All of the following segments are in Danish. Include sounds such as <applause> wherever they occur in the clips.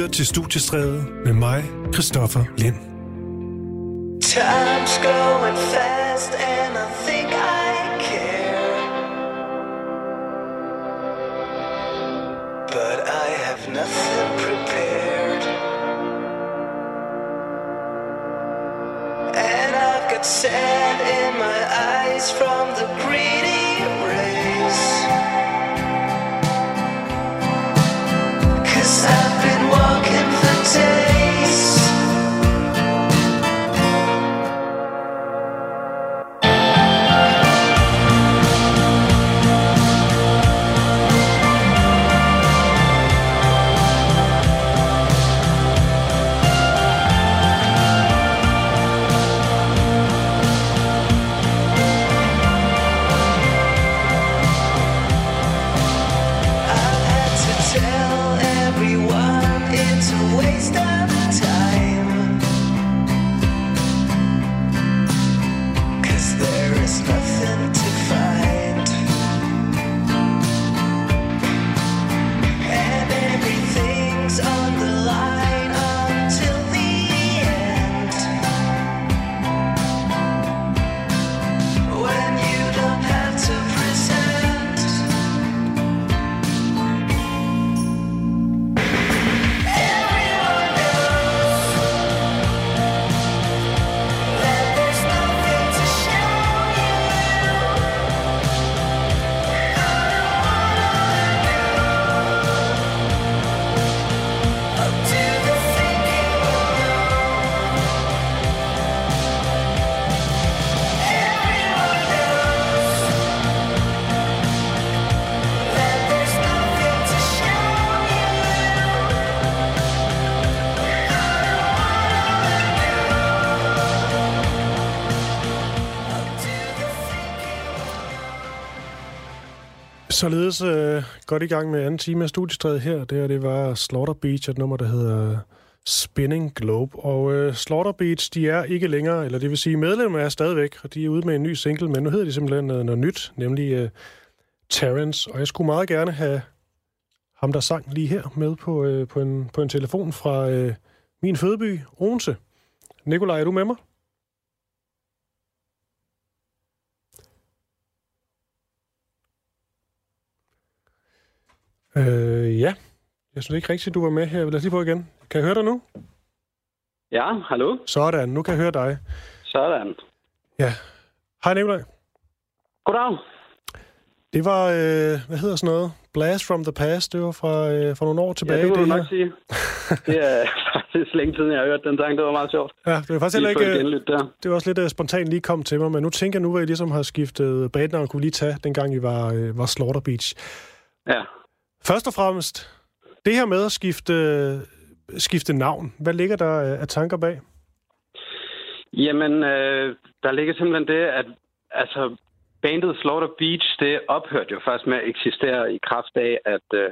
lytter til Studiestræde med mig, Christoffer Lind. Time's going fast and I think I care But I have nothing prepared And I've got sand in my eyes from the greedy således øh, godt i gang med anden time af studiestredet her. Det her, det var Slaughter Beach, et nummer, der hedder Spinning Globe. Og øh, Slaughter Beach, de er ikke længere, eller det vil sige, medlemmer er stadigvæk, og de er ude med en ny single, men nu hedder de simpelthen noget, noget nyt, nemlig øh, Terrence. Og jeg skulle meget gerne have ham, der sang lige her, med på, øh, på, en, på en telefon fra øh, min fødeby, Odense. Nikolaj, er du med mig? Øh, ja. Jeg synes ikke rigtigt, du var med her. Lad os lige på igen. Kan jeg høre dig nu? Ja, hallo. Sådan, nu kan jeg høre dig. Sådan. Ja. Hej, Nikolaj. Goddag. Det var, øh, hvad hedder sådan noget? Blast from the Past. Det var fra, øh, fra nogle år tilbage. Ja, det må du nok sige. Det er <laughs> faktisk længe siden, jeg har hørt den sang. Det var meget sjovt. Ja, det var faktisk heller ikke... Der. Det var også lidt uh, spontant lige kom til mig, men nu tænker jeg nu, at I ligesom har skiftet badnavn, kunne lige tage, dengang I var, øh, var Slaughter Beach. Ja. Først og fremmest, det her med at skifte, skifte navn, hvad ligger der øh, af tanker bag? Jamen, øh, der ligger simpelthen det, at altså, bandet Slaughter Beach, det ophørte jo faktisk med at eksistere i kraft af, at øh,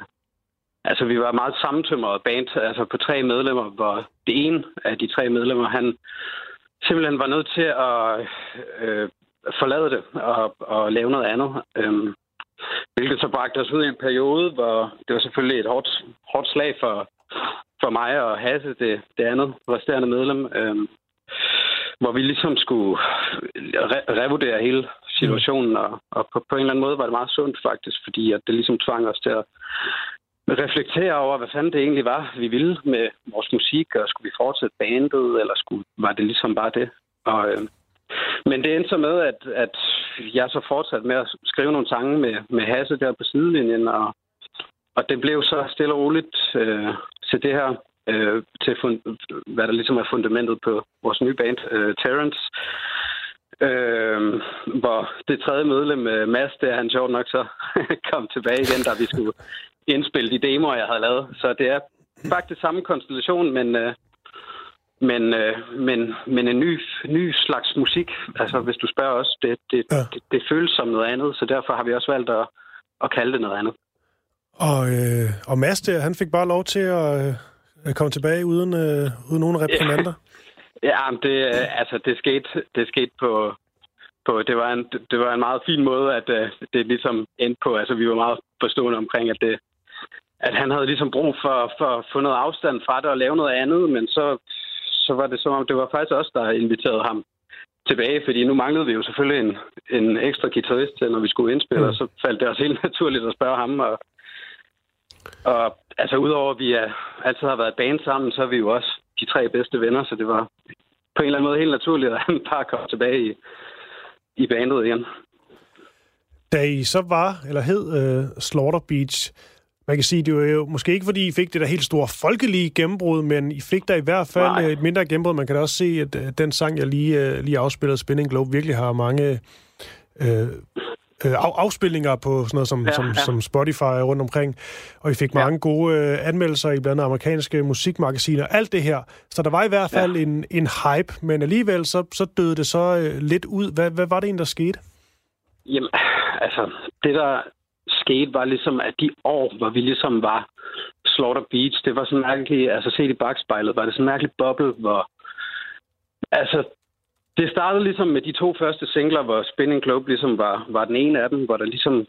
altså, vi var meget sammentømret band, altså på tre medlemmer, hvor det ene af de tre medlemmer, han simpelthen var nødt til at øh, forlade det og, og lave noget andet. Øhm, Hvilket så bragte os ud i en periode, hvor det var selvfølgelig et hårdt, hårdt slag for, for mig og Hasse, det, det andet resterende medlem, øhm, hvor vi ligesom skulle re- revurdere hele situationen, og, og på, på en eller anden måde var det meget sundt faktisk, fordi at det ligesom tvang os til at reflektere over, hvad fanden det egentlig var, vi ville med vores musik, og skulle vi fortsætte bandet, eller skulle, var det ligesom bare det? Og, øh, men det endte så med, at, at jeg så fortsatte med at skrive nogle sange med, med Hasse der på sidelinjen, og, og det blev så stille og roligt øh, til det her, øh, til fund, hvad der ligesom er fundamentet på vores nye band, øh, Terrence. Øh, hvor det tredje medlem, øh, Mads, der han sjovt nok så <laughs> kom tilbage igen, da vi skulle indspille de demoer, jeg havde lavet. Så det er faktisk samme konstellation, men, øh, men, øh, men, men en ny, ny slags musik, altså hvis du spørger os, det, det, ja. det, det føles som noget andet, så derfor har vi også valgt at, at kalde det noget andet. Og, øh, og Mads der, han fik bare lov til at, øh, komme tilbage uden, øh, uden nogen reprimander? <laughs> Ja, det, øh, altså, det skete, det skete på, på det, var en, det var en meget fin måde, at øh, det ligesom endte på. Altså, vi var meget forstående omkring, at det, at han havde ligesom brug for, for at få noget afstand fra det og lave noget andet, men så, så var det som om, det var faktisk os, der inviterede ham tilbage, fordi nu manglede vi jo selvfølgelig en, en ekstra guitarist til, når vi skulle indspille, mm. og så faldt det også helt <laughs> naturligt at spørge ham. Og, og altså, udover at vi er, altid har været band sammen, så er vi jo også de tre bedste venner, så det var på en eller anden måde helt naturligt, at <laughs> han bare kom tilbage i, i bandet igen. Da I så var, eller hed uh, Slaughter Beach, man kan sige, det var jo måske ikke, fordi I fik det der helt store folkelige gennembrud, men I fik der i hvert fald Nej. et mindre gennembrud. Man kan da også se, at uh, den sang, jeg lige, uh, lige afspillede, Spinning Globe, virkelig har mange uh, øh, afspilninger på sådan noget som, ja, som, ja. som Spotify rundt omkring, og I fik mange ja. gode øh, anmeldelser i blandt andet amerikanske musikmagasiner, alt det her. Så der var i hvert fald ja. en, en hype, men alligevel så, så døde det så øh, lidt ud. Hvad, hvad var det egentlig, der skete? Jamen, altså, det der skete var ligesom, at de år, hvor vi ligesom var Slaughter Beach, det var sådan mærkeligt, altså set i bagspejlet, var det sådan en mærkelig boble, hvor altså, det startede ligesom med de to første singler, hvor Spinning Globe ligesom var, var den ene af dem, hvor der ligesom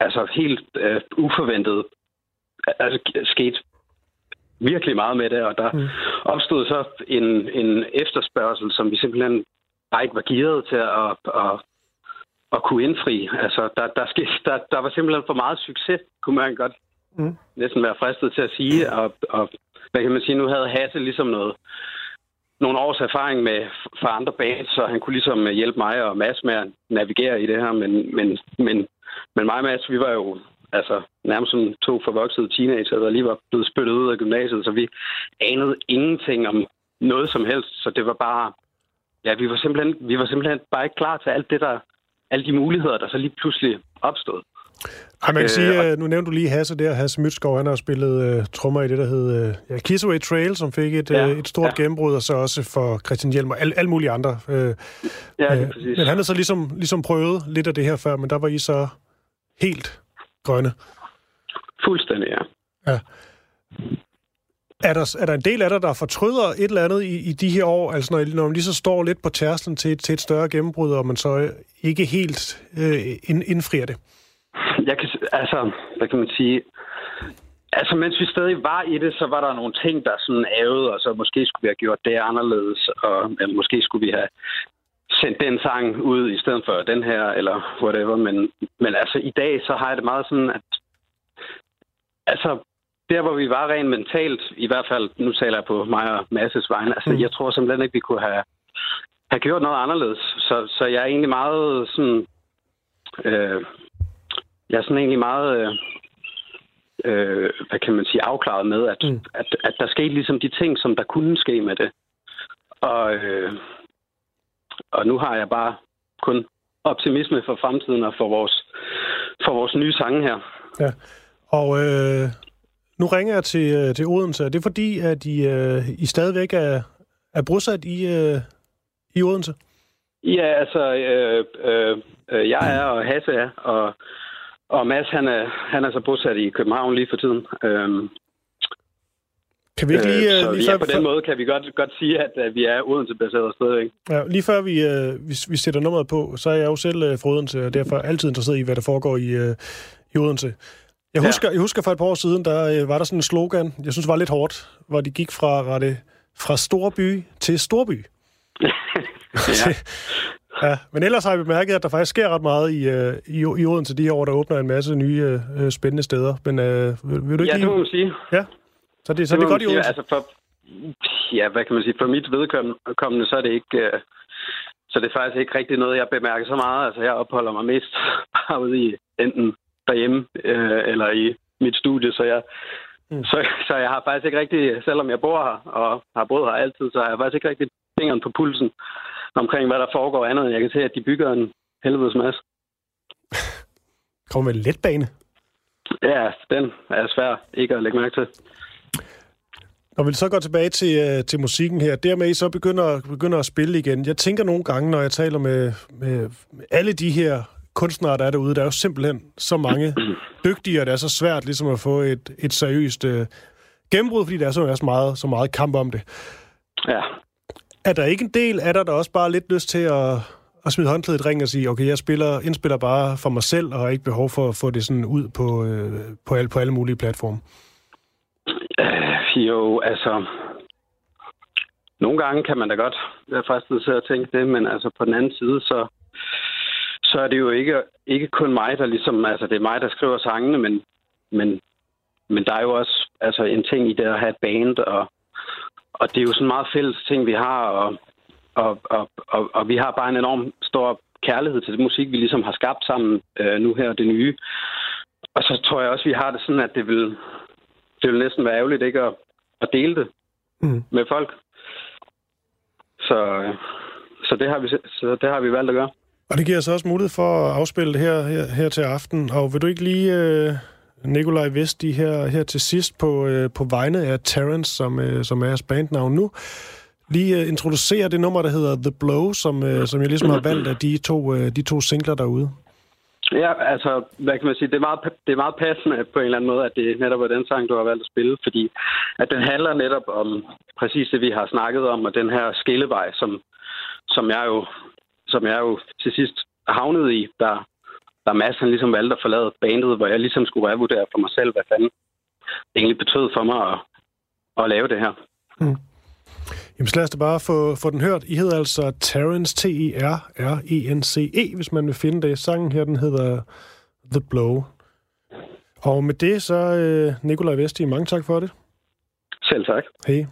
altså helt øh, uforventet altså, skete virkelig meget med det, og der mm. opstod så en, en efterspørgsel, som vi simpelthen bare ikke var gearet til at, at, at kunne indfri. Altså, der, der, skete, der, der var simpelthen for meget succes, kunne man godt mm. næsten være fristet til at sige, og, og hvad kan man sige, nu havde Hasse ligesom noget, nogle års erfaring med fra andre bands, så han kunne ligesom hjælpe mig og Mads med at navigere i det her. Men, men, men, men mig og Mads, vi var jo altså, nærmest som to forvoksede teenager, der lige var blevet spyttet ud af gymnasiet, så vi anede ingenting om noget som helst. Så det var bare... Ja, vi var simpelthen, vi var simpelthen bare ikke klar til alt det, der, alle de muligheder, der så lige pludselig opstod. Ej, man kan sige, øh, nu nævnte du lige Hasse der, Hasse Mytskov, han har spillet uh, trommer i det, der hed uh, ja, Kissaway Trail, som fik et, ja, uh, et stort ja. gennembrud, og så også for Christian Hjelm og alle al mulige andre. Uh, ja, det er præcis. Men han har så ligesom, ligesom prøvet lidt af det her før, men der var I så helt grønne. Fuldstændig, ja. ja. Er der, er der en del af dig, der fortryder et eller andet i, i de her år, altså når, når man lige så står lidt på tærsten til, til et større gennembrud, og man så ikke helt øh, ind, indfrier det? Jeg kan, altså, hvad kan man sige? Altså, mens vi stadig var i det, så var der nogle ting, der sådan ævede, og så måske skulle vi have gjort det anderledes, og eller måske skulle vi have sendt den sang ud i stedet for den her, eller whatever. Men, men altså, i dag, så har jeg det meget sådan, at altså, der hvor vi var rent mentalt, i hvert fald, nu taler jeg på mig og Masses vegne, altså, mm. jeg tror simpelthen ikke, vi kunne have, have gjort noget anderledes. Så, så jeg er egentlig meget sådan, øh, jeg er sådan egentlig meget, øh, øh, hvad kan man sige, afklaret med, at, mm. at, at der skete ligesom de ting, som der kunne ske med det. Og, øh, og nu har jeg bare kun optimisme for fremtiden og for vores, for vores nye sange her. Ja, og øh, nu ringer jeg til, øh, til Odense. Er det fordi, at I, øh, I stadigvæk er, er bosat i, øh, i Odense? Ja, altså, øh, øh, øh jeg er, og Hasse er, og og Mads, han er, han er så bosat i København lige for tiden. Øhm, kan vi ikke lige... Øh, så lige ja, på den måde kan vi godt, godt sige, at, at vi er Odense-baseret stadigvæk. Ja, lige før vi, øh, vi, vi sætter nummeret på, så er jeg jo selv øh, fra Odense, og derfor altid interesseret i, hvad der foregår i, øh, i Odense. Jeg husker, ja. jeg husker for et par år siden, der øh, var der sådan en slogan, jeg synes var lidt hårdt, hvor de gik fra, var det, fra Storby til Storby. <laughs> ja. <laughs> Ja, men ellers har vi bemærket, at der faktisk sker ret meget i, uh, i, i Odense de år, der åbner en masse nye uh, spændende steder. Men uh, vil, du ikke Ja, det må man sige. Ja, så det, så det, det er godt i Odense. Altså for, ja, hvad kan man sige? For mit vedkommende, så er det ikke... Uh, så det er faktisk ikke rigtig noget, jeg bemærker så meget. Altså, jeg opholder mig mest <laughs> bare ude i enten derhjemme øh, eller i mit studie, så jeg, mm. så, så jeg har faktisk ikke rigtig, selvom jeg bor her og har boet her altid, så har jeg faktisk ikke rigtig fingeren på pulsen omkring, hvad der foregår andet, end jeg kan se, at de bygger en helvedes masse. <laughs> Kommer med en letbane? Ja, den er svær ikke at lægge mærke til. Når vi så går tilbage til, uh, til musikken her, dermed så begynder, begynder at spille igen. Jeg tænker nogle gange, når jeg taler med, med alle de her kunstnere, der er derude, der er jo simpelthen så mange <clears throat> dygtige, og det er så svært ligesom at få et, et seriøst uh, gennembrud, fordi der er så, så, meget, så meget kamp om det. Ja er der ikke en del af dig, der også bare lidt lyst til at, at smide håndklædet i ring og sige, okay, jeg spiller, indspiller bare for mig selv, og har ikke behov for at få det sådan ud på, øh, på, alle, på alle mulige platforme? Øh, jo, altså... Nogle gange kan man da godt være fristet til at tænke det, men altså på den anden side, så, så er det jo ikke, ikke kun mig, der ligesom... Altså, det er mig, der skriver sangene, men, men, men der er jo også altså, en ting i det at have et band, og, og det er jo sådan meget fælles ting, vi har, og, og, og, og, og vi har bare en enorm stor kærlighed til det musik, vi ligesom har skabt sammen øh, nu her, det nye. Og så tror jeg også, vi har det sådan, at det vil, det vil næsten være ærgerligt ikke at, at dele det mm. med folk. Så, så, det har vi, så det har vi valgt at gøre. Og det giver så også mulighed for at afspille det her, her, her til aften. Og vil du ikke lige, øh, Nikolaj Vesti, her, her til sidst på, øh, på vegne af Terrence, som, øh, som er jeres bandnavn nu, lige øh, introducere det nummer, der hedder The Blow, som, øh, som jeg ligesom har valgt af de to, øh, de to singler derude. Ja, altså, hvad kan man sige, det er, meget, det er meget passende på en eller anden måde, at det netop er den sang, du har valgt at spille, fordi at den handler netop om præcis det, vi har snakket om, og den her skillevej, som, som, jeg jo, som jeg jo til sidst havnede i, der, der Mads han ligesom valgte at forlade bandet, hvor jeg ligesom skulle revurdere for mig selv, hvad fanden det egentlig betød for mig at, at lave det her. Mm. Jamen, så lad os da bare få, få den hørt. I hedder altså Terence, T-E-R-R-E-N-C-E, e, hvis man vil finde det. Sangen her, den hedder The Blow. Og med det, så øh, Nikolaj Vesti, mange tak for det. Selv tak. Hej.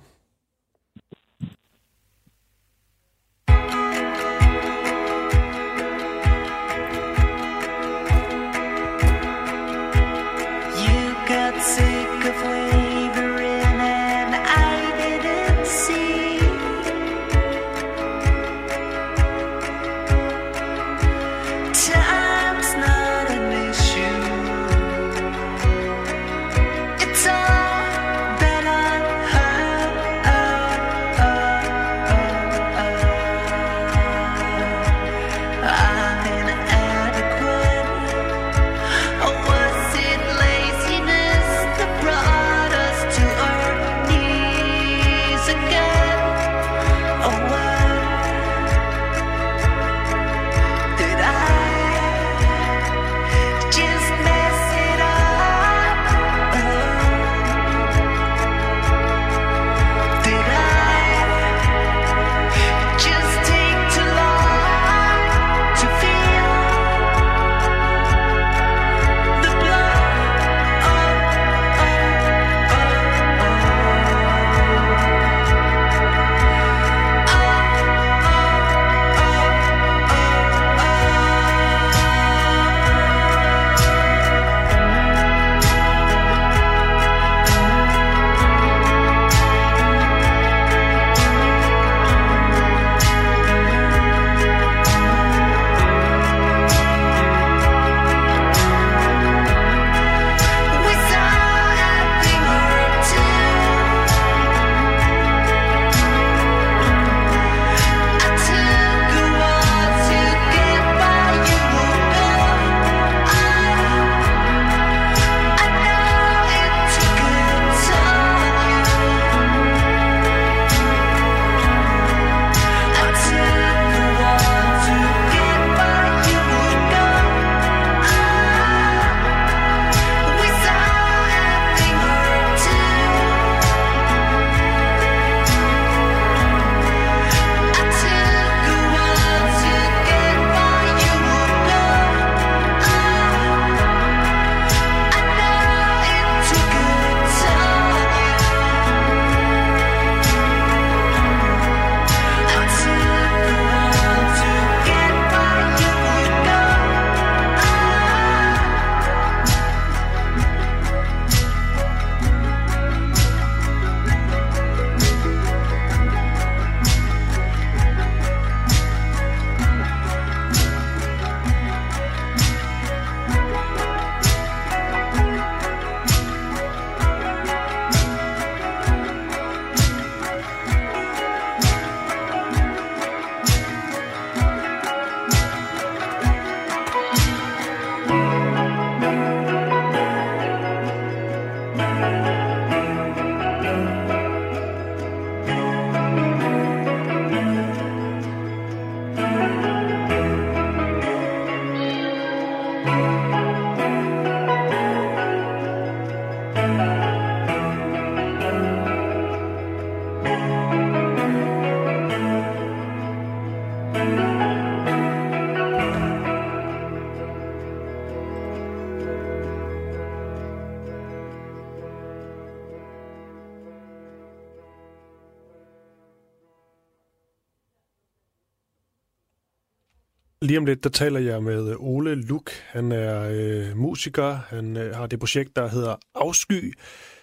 Lige om lidt, der taler jeg med øh, Ole Luk. Han er øh, musiker. Han øh, har det projekt, der hedder Afsky,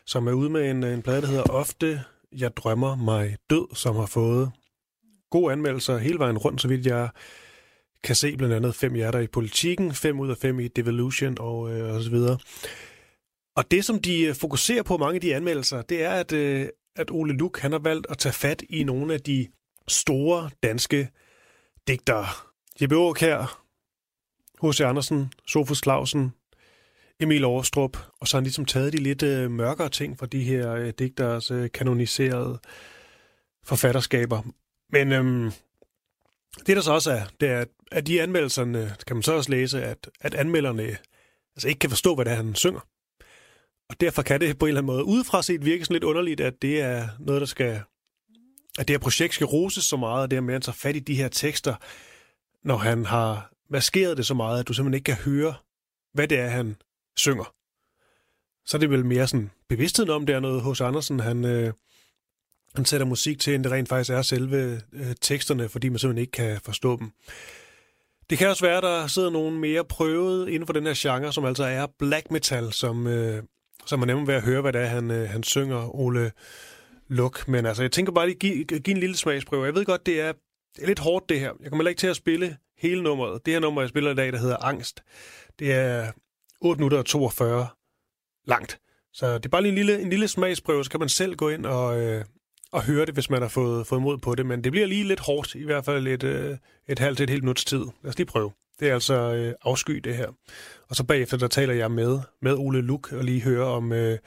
som er ude med en, øh, en plade, der hedder Ofte Jeg drømmer mig død, som har fået gode anmeldelser hele vejen rundt, så vidt jeg kan se blandt andet fem hjerter i politikken, fem ud af fem i Devolution og, øh, og så videre. Og det, som de øh, fokuserer på mange af de anmeldelser, det er, at, øh, at Ole Luk han har valgt at tage fat i nogle af de store danske digtere. Jeppe Aukær, H.C. Andersen, Sofus Clausen, Emil Overstrup, og så har han ligesom taget de lidt øh, mørkere ting fra de her øh, digters øh, kanoniserede forfatterskaber. Men øhm, det der så også er, det er, at de anmeldelserne, kan man så også læse, at, at anmelderne altså ikke kan forstå, hvad det er, han synger. Og derfor kan det på en eller anden måde udefra set virke sådan lidt underligt, at det er noget, der skal... At det her projekt skal roses så meget, og det er med, at han tager fat i de her tekster, når han har maskeret det så meget, at du simpelthen ikke kan høre, hvad det er, han synger. Så er det vel mere sådan bevidstheden om, det er noget hos Andersen, han, øh, han sætter musik til, end det rent faktisk er selve øh, teksterne, fordi man simpelthen ikke kan forstå dem. Det kan også være, at der sidder nogen mere prøvet inden for den her genre, som altså er black metal, som, øh, som er nemt ved at høre, hvad det er, han, øh, han synger, Ole Luk. Men altså, jeg tænker bare lige give, give en lille smagsprøve. Jeg ved godt, det er, det er lidt hårdt, det her. Jeg kommer ikke til at spille hele nummeret. Det her nummer, jeg spiller i dag, der hedder Angst, det er 8 minutter og 42 langt. Så det er bare lige en lille, en lille smagsprøve, så kan man selv gå ind og, øh, og høre det, hvis man har fået, fået mod på det. Men det bliver lige lidt hårdt, i hvert fald et, øh, et halvt til et helt minuts tid. Lad os lige prøve. Det er altså øh, afsky, det her. Og så bagefter, der taler jeg med, med Ole Luk og lige høre om, øh,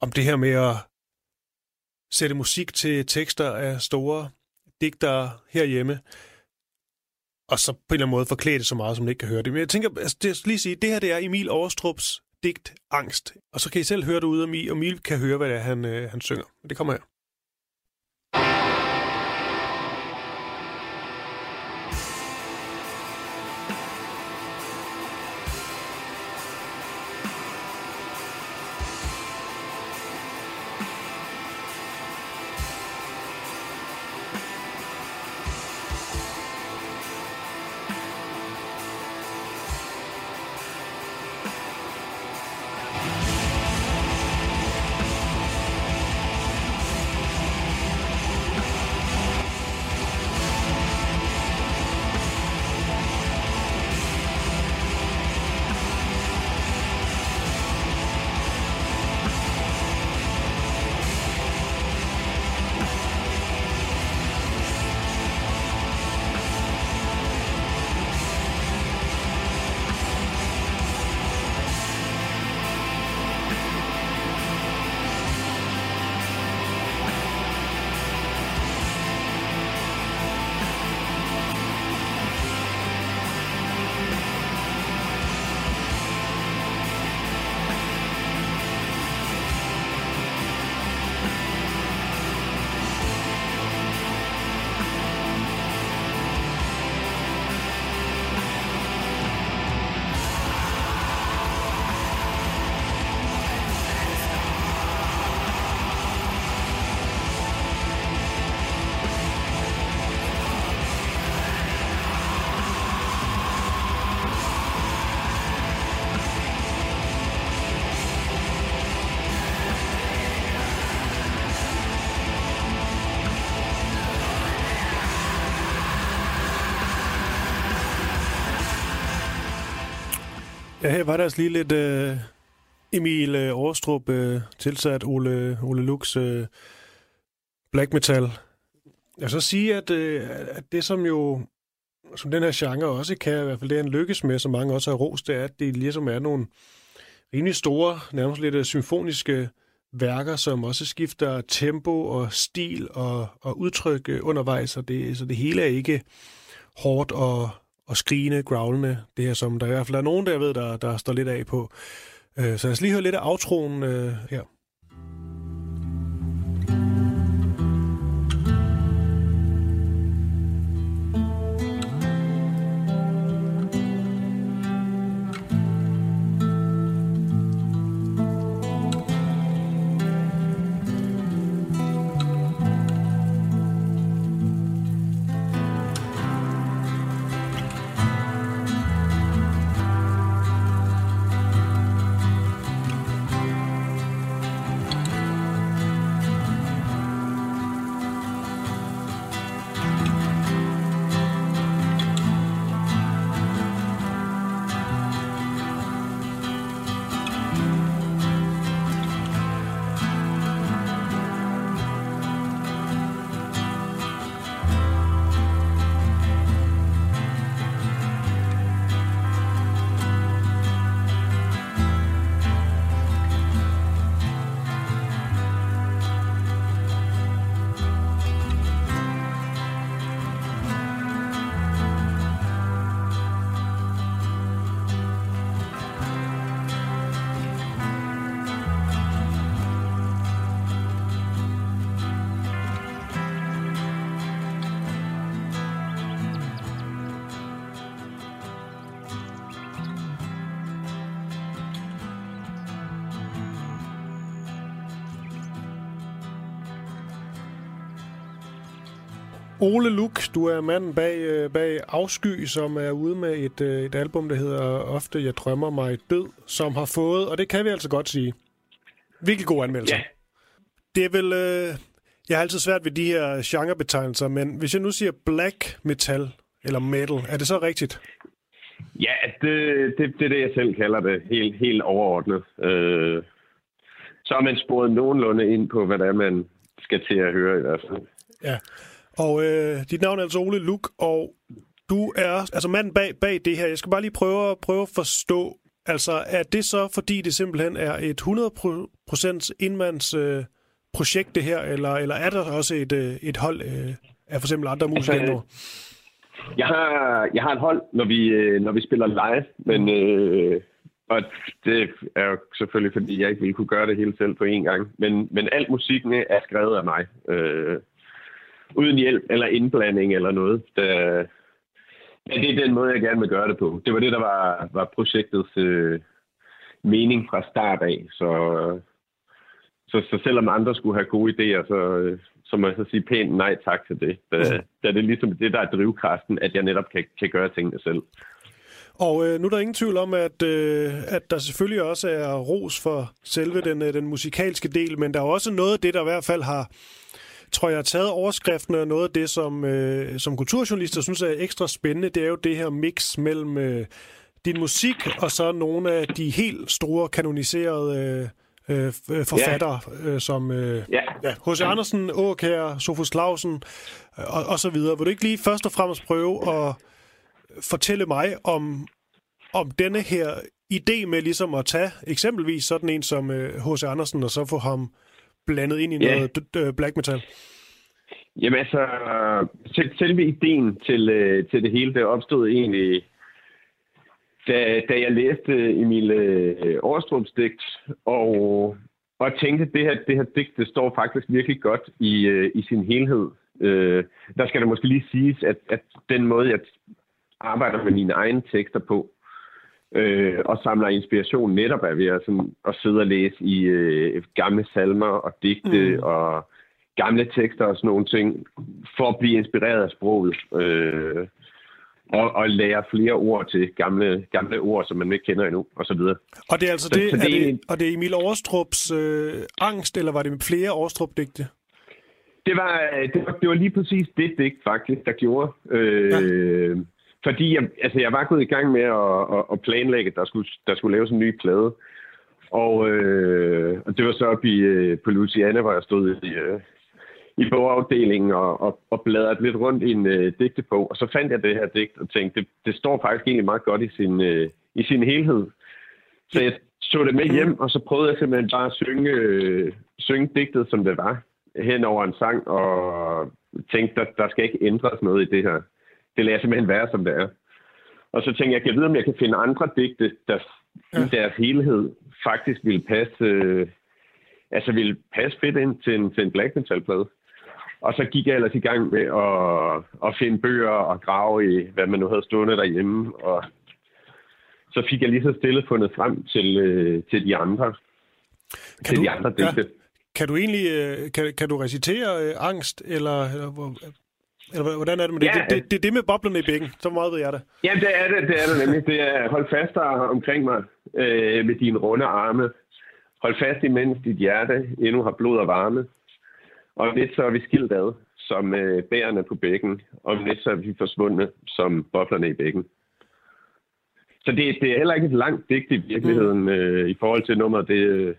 om det her med at sætte musik til tekster af store digtere herhjemme, og så på en eller anden måde forklæde det så meget, som man ikke kan høre det. Men jeg tænker, altså, det, lige sige, det her det er Emil Overstrups digt Angst. Og så kan I selv høre det ude, og Emil kan høre, hvad det er, han, øh, han synger. Det kommer her. Ja, her var der altså lige lidt øh, Emil øh, Aarstrup øh, tilsat Ole, Ole Lux øh, black metal. Jeg så sige, at, øh, at det som jo som den her genre også kan, i hvert fald det han lykkes med, som mange også har rost, det er, at det ligesom er nogle rimelig store, nærmest lidt øh, symfoniske værker, som også skifter tempo og stil og, og udtryk øh, undervejs, og det, så det hele er ikke hårdt og, og skrigende, growlende, det her, som der i hvert fald er nogen, der ved, der, der står lidt af på. Øh, så lad os lige høre lidt af aftroen øh, her. Ole Luk, du er manden bag, øh, bag Afsky, som er ude med et, øh, et album, der hedder Ofte Jeg drømmer mig død, som har fået, og det kan vi altså godt sige, virkelig god anmeldelse. Ja. Det er vel... Øh, jeg har altid svært ved de her genrebetegnelser, men hvis jeg nu siger black metal eller metal, er det så rigtigt? Ja, det, det, det er det, jeg selv kalder det, helt, helt overordnet. Øh, så har man sporet nogenlunde ind på, hvad det er, man skal til at høre i hvert fald. Ja, og øh, dit navn er altså Ole Luk, og du er altså manden bag, bag det her. Jeg skal bare lige prøve, prøve at forstå, altså er det så, fordi det simpelthen er et 100% indmands øh, projekt det her, eller, eller er der også et, øh, et hold øh, af for eksempel andre musikere? Altså, jeg har, jeg har et hold, når vi, øh, når vi spiller live, men øh, og det er jo selvfølgelig, fordi jeg ikke ville kunne gøre det hele selv på én gang. Men, men alt musikken er skrevet af mig. Øh, uden hjælp eller indblanding eller noget. Det, ja, det er den måde, jeg gerne vil gøre det på. Det var det, der var, var projektets øh, mening fra start af. Så, så, så selvom andre skulle have gode idéer, så, så må jeg så sige pænt nej tak til det. Da, mm. da det er ligesom det, der er drivkraften, at jeg netop kan, kan gøre tingene selv. Og øh, nu er der ingen tvivl om, at, øh, at der selvfølgelig også er ros for selve den, øh, den musikalske del, men der er også noget af det, der i hvert fald har, tror jeg, har taget overskriften og noget af det, som, øh, som kulturjournalister synes er ekstra spændende, det er jo det her mix mellem øh, din musik og så nogle af de helt store kanoniserede øh, øh, forfattere, yeah. øh, som øh, yeah. ja, H.C. Andersen, Åkær, Sofus Clausen øh, og, og så videre. Vil du ikke lige først og fremmest prøve at fortælle mig om, om denne her idé med ligesom at tage eksempelvis sådan en som H.C. Øh, Andersen, og så få ham blandet ind i yeah. noget black metal? Jamen altså, selve ideen til, øh, til det hele, det opstod egentlig, da, da jeg læste Emil øh, Årstrums digt, og, og tænkte, at det her, det her digt, det står faktisk virkelig godt i, øh, i sin helhed. Øh, der skal det måske lige siges, at, at den måde, jeg arbejder med mine egne tekster på, øh, og samler inspiration netop af ved at, sådan, at sidde og læse i øh, gamle salmer og digte mm. og gamle tekster og sådan nogle ting, for at blive inspireret af sproget. Øh, og, og lære flere ord til gamle, gamle ord, som man ikke kender endnu, og så videre. Og det er altså så, det, så det, er det, og det er Emil Aarstrups øh, angst, eller var det med flere Aarstrup-digte? Det var, det, var, det var lige præcis det digt, faktisk, der gjorde. Øh, ja. Fordi jeg, altså, jeg var gået i gang med at, at, at planlægge, at der skulle, der skulle laves en ny plade. Og, øh, og det var så oppe i, øh, på Luciana, hvor jeg stod i, øh, i bogafdelingen og, og, og bladrede lidt rundt i en øh, digtebog. Og så fandt jeg det her digt og tænkte, det, det står faktisk egentlig meget godt i sin, øh, i sin helhed. Så jeg tog det med hjem, og så prøvede jeg simpelthen bare at synge, øh, synge digtet, som det var, hen over en sang, og tænkte, der, der skal ikke ændres noget i det her det lader simpelthen være, som det er. Og så tænkte jeg, jeg vide, om jeg kan finde andre digte, der ja. i deres helhed faktisk ville passe, øh, altså ville passe fedt ind til en, til en black metal-plade. Og så gik jeg ellers i gang med at, at finde bøger og grave i, hvad man nu havde stående derhjemme. Og så fik jeg lige så stille fundet frem til, øh, til de andre, kan til du, de andre digte. Ja. Kan du egentlig øh, kan, kan du recitere øh, angst, eller, eller eller hvordan er det med det? Ja, det, det, det er det med boblerne i bækken. Så meget ved jeg det. Ja, det er det. Det er det nemlig. Det er hold fast der omkring mig øh, med dine runde arme. Hold fast imens dit hjerte endnu har blod og varme. Og lidt så er vi skilt ad, som øh, bærerne på bækken. Og lidt så er vi forsvundet, som boblerne i bækken. Så det, det er heller ikke et langt digt i virkeligheden mm. øh, i forhold til nummeret. Det,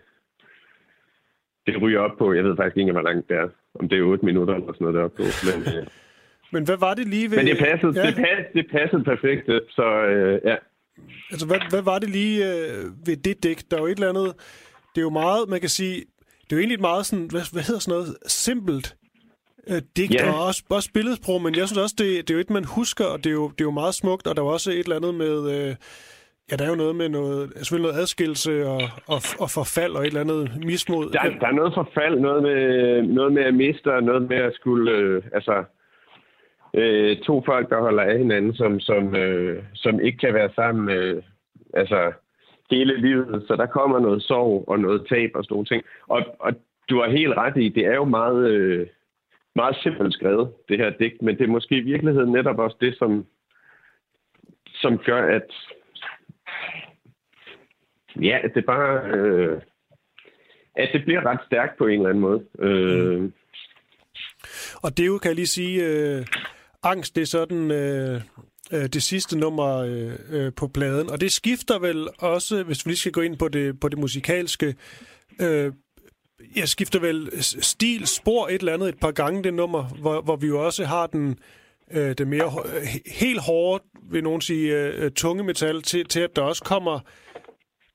det ryger op på, jeg ved faktisk ikke, hvor langt det er. Om det er 8 minutter eller sådan noget deroppe på. Men, øh, men hvad var det lige ved... Men det passede, ja. det passede, det passede perfekt, så øh, ja. Altså, hvad, hvad var det lige øh, ved det dæk? Der er jo et eller andet... Det er jo meget, man kan sige... Det er jo egentlig et meget sådan... Hvad, hvad hedder sådan noget? Simpelt øh, digt, yeah. og også, også billedsprog, men jeg synes også, det, det er jo et, man husker, og det er, jo, det er jo meget smukt, og der var også et eller andet med... Øh, Ja, der er jo noget med noget, selvfølgelig noget adskillelse og, og, og forfald og et eller andet mismod. Der, der er noget forfald, noget med, noget med at miste, og noget med at skulle, øh, altså, øh, to folk, der holder af hinanden, som, som, øh, som ikke kan være sammen øh, altså, hele livet. Så der kommer noget sorg og noget tab og sådan nogle ting. Og, og du har helt ret i, det er jo meget... Øh, meget simpelt skrevet, det her digt, men det er måske i virkeligheden netop også det, som, som gør, at ja, at det bare øh, at det bliver ret stærkt på en eller anden måde. Øh. Og det jo, kan jeg lige sige, øh, angst, det er sådan øh, øh, det sidste nummer øh, øh, på pladen. Og det skifter vel også, hvis vi lige skal gå ind på det, på det musikalske, øh, jeg skifter vel stil, spor et eller andet et par gange det nummer, hvor, hvor vi jo også har den, øh, det mere helt hårde, vil nogen sige, øh, tunge metal, til, til at der også kommer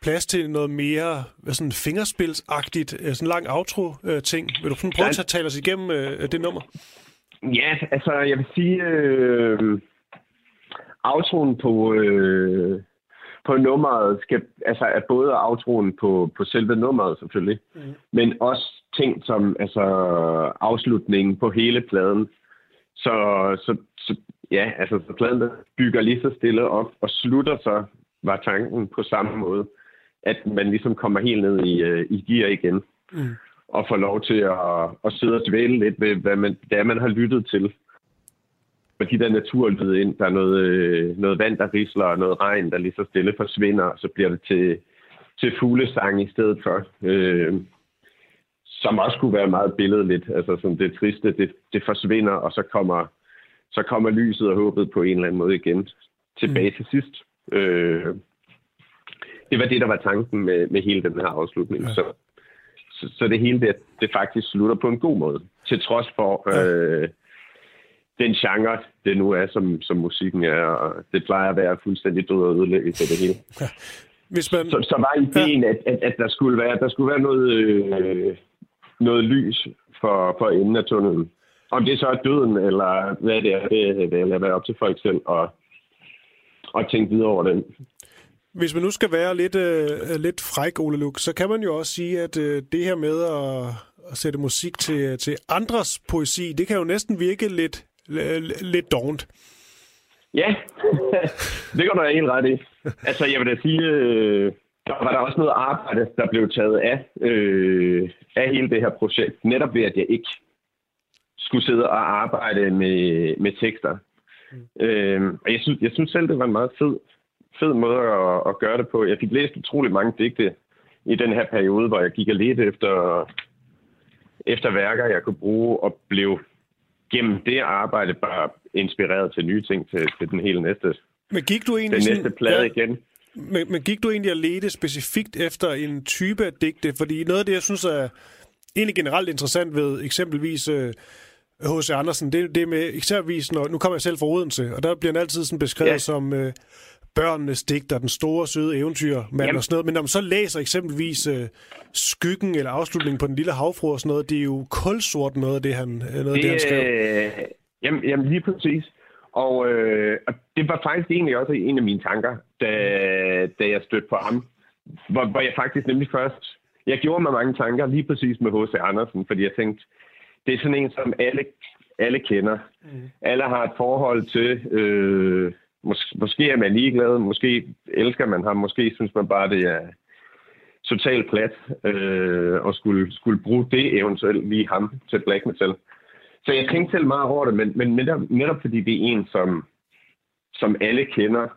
plads til noget mere sådan fingerspilsagtigt, øh, sådan lang outro-ting. Vil du prøve at tale os igennem øh, det nummer? Ja, altså jeg vil sige, øh, outroen på, øh, på nummeret skal, altså er både outroen på, på selve nummeret selvfølgelig, mm. men også ting som altså afslutningen på hele pladen. Så, så, så ja, altså så pladen der bygger lige så stille op og slutter så var tanken på samme måde, at man ligesom kommer helt ned i, uh, i gear igen. Mm. Og får lov til at, at sidde og dvæle lidt ved, hvad man, det er, man har lyttet til og de der naturlyde ind. Der er noget, øh, noget vand, der risler, og noget regn, der lige så stille forsvinder, og så bliver det til, til fuglesang i stedet for. Øh, som også kunne være meget billedligt. Altså som det triste, det, det forsvinder, og så kommer, så kommer lyset og håbet på en eller anden måde igen tilbage mm. til sidst. Øh, det var det, der var tanken med, med hele den her afslutning. Ja. Så, så, så det hele, det, det faktisk slutter på en god måde. Til trods for... Øh, den genre, det nu er, som, som musikken er, og det plejer at være fuldstændig død og ødelægge til det hele. Ja. Hvis man... så, så var ideen, ja. at, at, at der skulle være, der skulle være noget, øh, noget lys for, for enden af tunnelen. Om det så er døden, eller hvad det er, det, det er være op til folk selv og, og tænke videre over den. Hvis man nu skal være lidt, øh, lidt fræk, Ole Luk, så kan man jo også sige, at øh, det her med at, at sætte musik til, til andres poesi, det kan jo næsten virke lidt lidt dovent. Ja, <laughs> det går der helt ret i. Altså, jeg vil da sige, øh, der var der også noget arbejde, der blev taget af, øh, af hele det her projekt. Netop ved, at jeg ikke skulle sidde og arbejde med, med tekster. Mm. Øh, og jeg synes, jeg synes selv, det var en meget fed, fed måde at, at gøre det på. Jeg fik læst utrolig mange digte i den her periode, hvor jeg gik og ledte efter, efter værker, jeg kunne bruge, og blev gennem det arbejde bare inspireret til nye ting til, til den hele næste, men gik du egentlig den næste plade ja, igen. Men, men gik du egentlig at lede specifikt efter en type af digte? Fordi noget af det, jeg synes er egentlig generelt interessant ved eksempelvis H.C. Øh, Andersen, det, det med eksempelvis, når, nu kommer jeg selv fra Odense, og der bliver han altid sådan beskrevet ja. som øh, børnenes digter, den store, søde eventyr, man og sådan noget. Men når man så læser eksempelvis øh, skyggen eller afslutningen på den lille havfru og sådan noget, det er jo kulsort noget af det, han, øh, noget det, det han skrev. Øh, jamen, jamen, lige præcis. Og, øh, og det var faktisk egentlig også en af mine tanker, da, da jeg stødte på ham. Hvor, hvor jeg faktisk nemlig først... Jeg gjorde mig mange tanker lige præcis med H.C. Andersen, fordi jeg tænkte, det er sådan en, som alle, alle kender. Mm. Alle har et forhold til... Øh, Mås- måske er man ligeglad, måske elsker man ham, måske synes man bare, det er totalt plat øh, og skulle, skulle bruge det eventuelt lige ham til black metal. Så jeg tænkte selv meget over det, men, men netop, netop fordi det er en, som, som alle kender,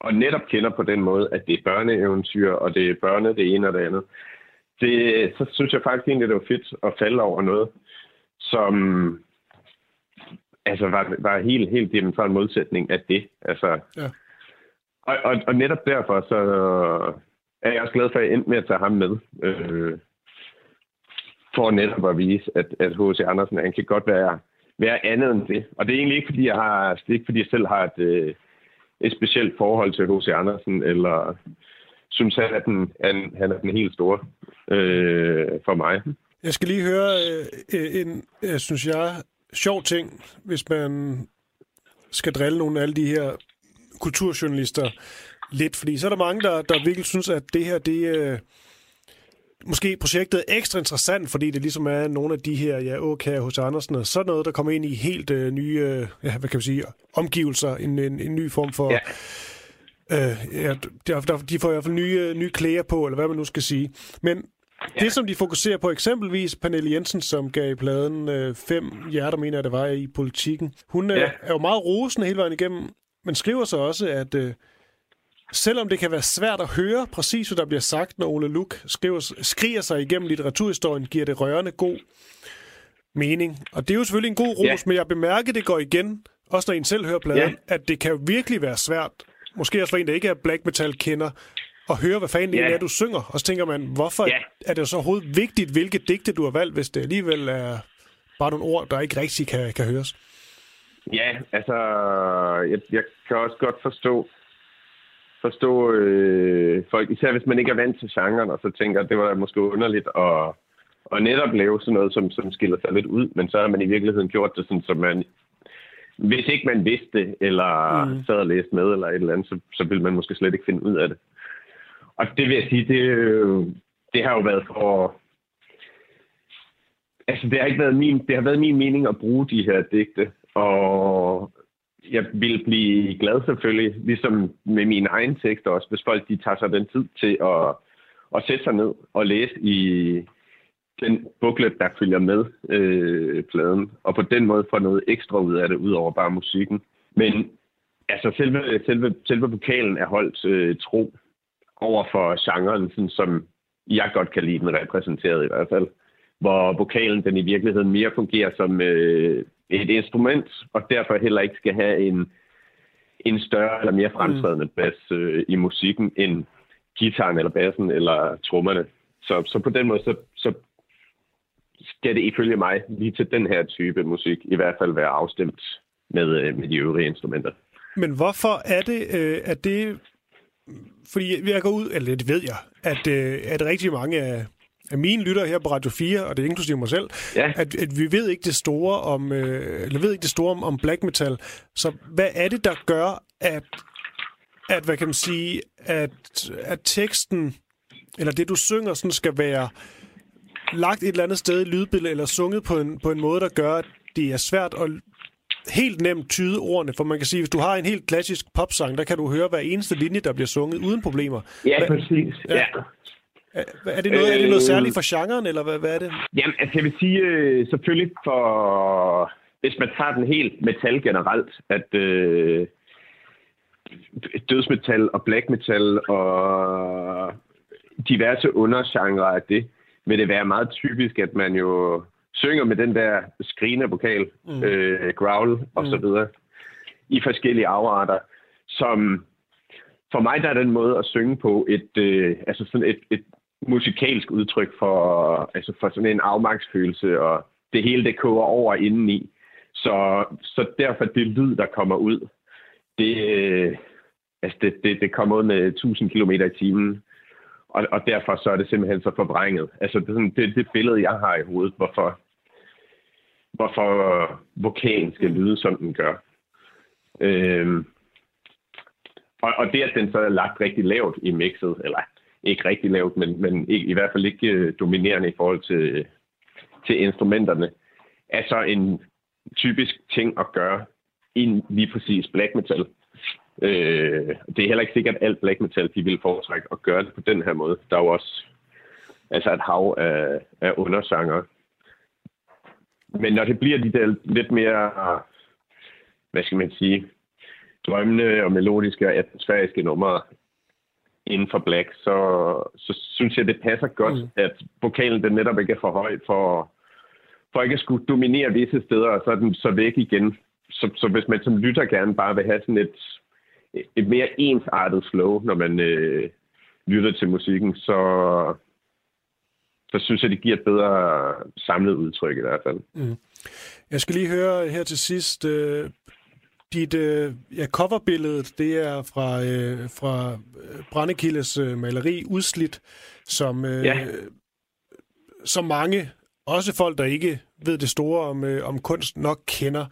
og netop kender på den måde, at det er børneeventyr, og det er børne det ene og det andet, det, så synes jeg faktisk egentlig, det var fedt at falde over noget, som, altså var, var helt, helt diametral modsætning af det. Altså, ja. og, og, og netop derfor så er jeg også glad for, at jeg endte med at tage ham med. Øh, for netop at vise, at, at H.C. Andersen han kan godt være, være andet end det. Og det er egentlig ikke, fordi jeg, har, det er ikke, fordi jeg selv har et, øh, et specielt forhold til H.C. Andersen, eller synes, han er den, han, han er den helt store øh, for mig. Jeg skal lige høre øh, en, jeg synes jeg, sjov ting, hvis man skal drille nogle af alle de her kulturjournalister lidt, fordi så er der mange, der, der virkelig synes, at det her, det er øh, måske projektet er ekstra interessant, fordi det ligesom er nogle af de her, ja, okay, hos Andersen, og sådan noget, der kommer ind i helt uh, nye, uh, ja, hvad kan vi sige, omgivelser, en, en, en ny form for... Ja. Uh, ja, der, der, de får i hvert fald nye, nye klæder på, eller hvad man nu skal sige. Men Ja. Det, som de fokuserer på, eksempelvis Pernille Jensen, som gav pladen øh, fem hjerter, mener jeg, det var i politikken. Hun øh, ja. er jo meget rosende hele vejen igennem, men skriver så også, at øh, selvom det kan være svært at høre præcis, hvad der bliver sagt, når Ole Luk skriver, skriger sig igennem litteraturhistorien, giver det rørende god mening. Og det er jo selvfølgelig en god ros, ja. men jeg bemærker, det går igen, også når en selv hører pladen, ja. at det kan jo virkelig være svært, måske også for en, der ikke er black metal kender, at høre, hvad fanden ja. det er, du synger. Og så tænker man, hvorfor ja. er det så overhovedet vigtigt, hvilke digte du har valgt, hvis det alligevel er bare nogle ord, der ikke rigtig kan, kan høres? Ja, altså, jeg, jeg kan også godt forstå, forstå øh, folk, især hvis man ikke er vant til genren, og så tænker, at det var måske underligt at, at netop lave sådan noget, som, som skiller sig lidt ud, men så har man i virkeligheden gjort det sådan, så man, hvis ikke man vidste eller mm. sad og læste med, eller et eller andet, så, så ville man måske slet ikke finde ud af det. Og det vil jeg sige, det, øh, det har jo været for... Altså, det har ikke været min, det har været min mening at bruge de her digte, og jeg vil blive glad selvfølgelig, ligesom med min egen tekst også, hvis folk de tager sig den tid til at, at sætte sig ned og læse i den booklet, der følger med øh, pladen, og på den måde få noget ekstra ud af det, ud over bare musikken. Men altså selve, selve, selve vokalen er holdt øh, tro over for genren, sådan, som jeg godt kan lide den repræsenteret i hvert fald. Hvor vokalen den i virkeligheden mere fungerer som øh, et instrument, og derfor heller ikke skal have en, en større eller mere fremtrædende mm. bas øh, i musikken end gitaren eller bassen eller trommerne. Så, så på den måde, så, så skal det ifølge mig lige til den her type musik i hvert fald være afstemt med, øh, med de øvrige instrumenter. Men hvorfor er det, øh, at det... Fordi jeg går ud, eller det ved jeg, at, øh, at rigtig mange af, af mine lytter her på Radio 4, og det er inklusive mig selv, ja. at, at vi ved ikke det store om, øh, eller ved ikke det store om, om black metal. Så hvad er det, der gør, at, at hvad kan man sige, at, at teksten, eller det du synger, sådan skal være lagt et eller andet sted i lydbilledet, eller sunget på en, på en måde, der gør, at det er svært at helt nemt tyde ordene, for man kan sige, hvis du har en helt klassisk popsang, der kan du høre hver eneste linje, der bliver sunget uden problemer. Ja, Hva- præcis. Ja. ja. Er, er, det noget, øh, er det noget særligt for genren, eller hvad, hvad er det? Jamen, altså jeg vil sige, øh, selvfølgelig for, hvis man tager den helt metal generelt, at øh, dødsmetal og black metal og diverse undergenre af det, vil det være meget typisk, at man jo synger med den der skrigende vokal, mm. øh, growl og mm. så videre, i forskellige afarter, som for mig der er den måde at synge på et, øh, altså sådan et, et musikalsk udtryk for, altså for sådan en afmagtsfølelse, og det hele det koger over indeni. Så, så derfor det lyd, der kommer ud, det, øh, altså det, det, det kommer ud med 1000 km i timen. Og, og derfor så er det simpelthen så forvrænget. Altså det, sådan, det, det billede, jeg har i hovedet, hvorfor, hvorfor vokalen skal lyde, som den gør. Øhm, og, og det, at den så er lagt rigtig lavt i mixet, eller ikke rigtig lavt, men, men ikke, i hvert fald ikke øh, dominerende i forhold til, til instrumenterne, er så en typisk ting at gøre i lige præcis black metal. Øh, det er heller ikke sikkert, at alt black metal de vil foretrække at gøre det på den her måde. Der er jo også altså et hav af, af undersanger. Men når det bliver de der lidt mere, hvad skal man sige, drømmende og melodiske og atmosfæriske numre inden for black, så, så synes jeg, det passer godt, mm. at vokalen den netop ikke er for høj for, for ikke at skulle dominere visse steder, og så er den så væk igen. Så, så hvis man som lytter gerne bare vil have sådan et et mere ensartet flow, når man øh, lytter til musikken, så, så synes jeg, det giver et bedre samlet udtryk i hvert fald. Mm. Jeg skal lige høre her til sidst, øh, dit øh, ja, coverbillede, det er fra, øh, fra Brandekildes øh, maleri Udslidt, som, øh, ja. som mange, også folk, der ikke ved det store om, øh, om kunst, nok kender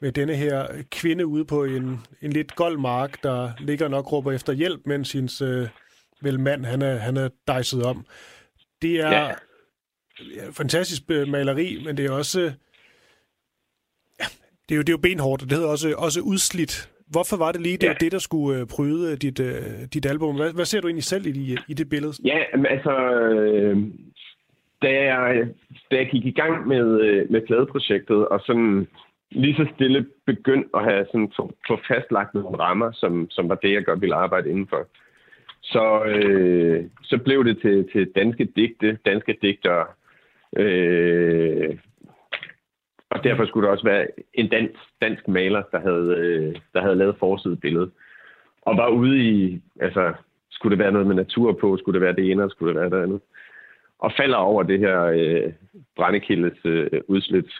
med denne her kvinde ude på en, en lidt gold mark, der ligger nok råber efter hjælp, mens hendes øh, vel mand, han er, han er dejset om. Det er ja. Ja, fantastisk øh, maleri, men det er også... Ja, det er jo, det er jo benhårdt, og det hedder også, også udslidt. Hvorfor var det lige det, ja. det der skulle øh, pryde dit, uh, dit album? Hvad, hvad ser du egentlig selv i, i det billede? Ja, altså... Øh, da jeg, da jeg gik i gang med, øh, med pladeprojektet, og sådan lige så stille begyndte at have sådan få, få fastlagt nogle rammer, som, som var det, jeg godt ville arbejde indenfor, så, øh, så blev det til, til danske digte, danske digtere, øh, og derfor skulle der også være en dansk, dansk maler, der havde, øh, der havde lavet forsidebilledet. Og var ude i, altså, skulle det være noget med natur på, skulle det være det ene, eller skulle det være det andet. Og falder over det her øh, brændekildes øh, udslit.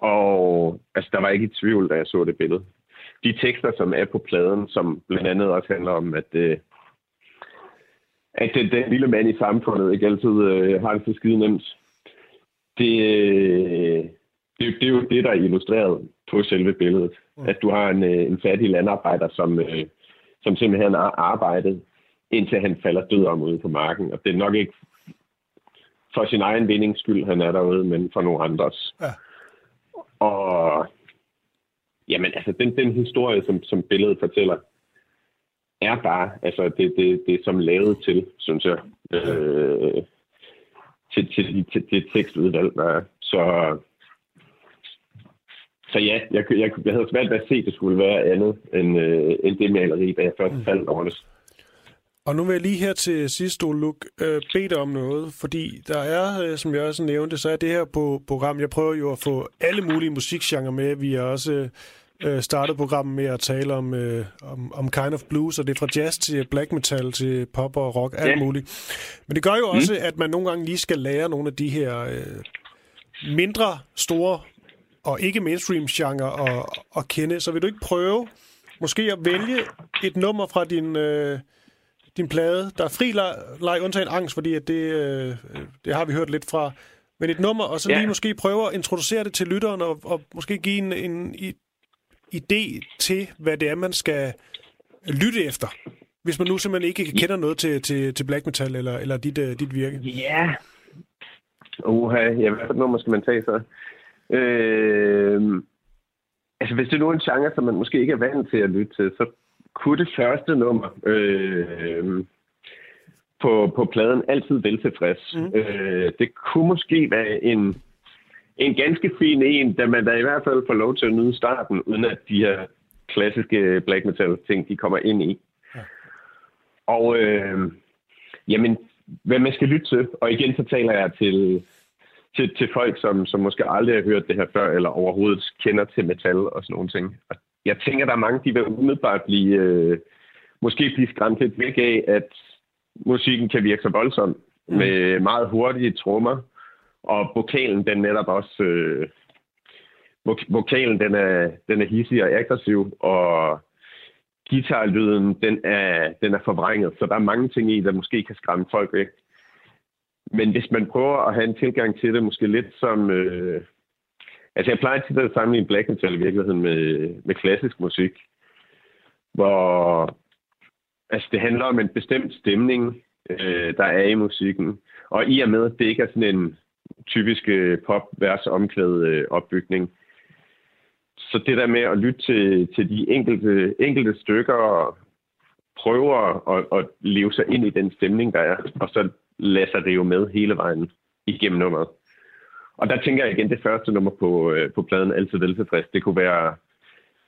Og altså, der var ikke i tvivl, da jeg så det billede. De tekster, som er på pladen, som blandt andet også handler om, at, øh, at den, den lille mand i samfundet ikke altid øh, har det så skide nemt. Det, øh, det, det er jo det, der er illustreret på selve billedet. Mm. At du har en, øh, en fattig landarbejder, som, øh, som simpelthen har arbejdet, indtil han falder død om ude på marken. Og det er nok ikke for sin egen vindings skyld, han er derude, men for nogle andres. Ja. Og jamen, altså, den, den historie, som, som billedet fortæller, er bare, altså, det, det, det er som lavet til, synes jeg, øh, til, til, til, til tekstudvalg, der er. Så så ja, jeg, jeg, jeg havde svært ved at se, at det skulle være andet end, øh, end det maleri, da jeg først mm. faldt over det. Og nu vil jeg lige her til sidst, Luke, øh, bede dig om noget, fordi der er, øh, som jeg også nævnte, så er det her på program, jeg prøver jo at få alle mulige musikgenre med. Vi har også øh, startet programmet med at tale om, øh, om, om kind of blues, og det er fra jazz til black metal til pop og rock, alt ja. muligt. Men det gør jo også, mm. at man nogle gange lige skal lære nogle af de her øh, mindre store og ikke mainstream genre at, at kende. Så vil du ikke prøve måske at vælge et nummer fra din, øh, din plade, der er fri leg, undtagen angst, fordi at det, øh, det har vi hørt lidt fra. Men et nummer, og så ja. lige måske prøve at introducere det til lytteren, og, og måske give en, en idé til, hvad det er, man skal lytte efter. Hvis man nu simpelthen ikke kender noget til, til, til black metal eller, eller dit, uh, dit virke. Ja. Uha, ja, hvad for et nummer skal man tage så? Øh, altså, hvis det er nogen genre, som man måske ikke er vant til at lytte til, så kunne det første nummer øh, på, på pladen altid vel tilfreds. Mm. Øh, det kunne måske være en, en ganske fin en, da man da i hvert fald får lov til at nyde starten, uden at de her klassiske black metal ting, de kommer ind i. Ja. Og øh, jamen, hvad man skal lytte til, og igen så taler jeg til til, til folk, som, som måske aldrig har hørt det her før, eller overhovedet kender til metal og sådan nogle ting. Og jeg tænker, der er mange, de vil umiddelbart blive, øh, måske blive skræmt lidt væk af, at musikken kan virke så voldsom, mm. med meget hurtige trommer, og vokalen, den netop også... Øh, vokalen, den er, den er hissig og aggressiv, og guitarlyden, den er, den er forvrænget, så der er mange ting i, der måske kan skræmme folk væk. Men hvis man prøver at have en tilgang til det, måske lidt som... Øh, altså, jeg plejer tit at sammenligne black metal i virkeligheden med, med klassisk musik, hvor altså, det handler om en bestemt stemning, øh, der er i musikken. Og i og med, at det ikke er sådan en typisk øh, pop-vers omklædet øh, opbygning, så det der med at lytte til, til de enkelte, enkelte stykker og prøve at, at leve sig ind i den stemning, der er, og så lader sig rive med hele vejen igennem nummeret. Og der tænker jeg igen, det første nummer på, øh, på pladen, Altid Veltilfreds, det kunne være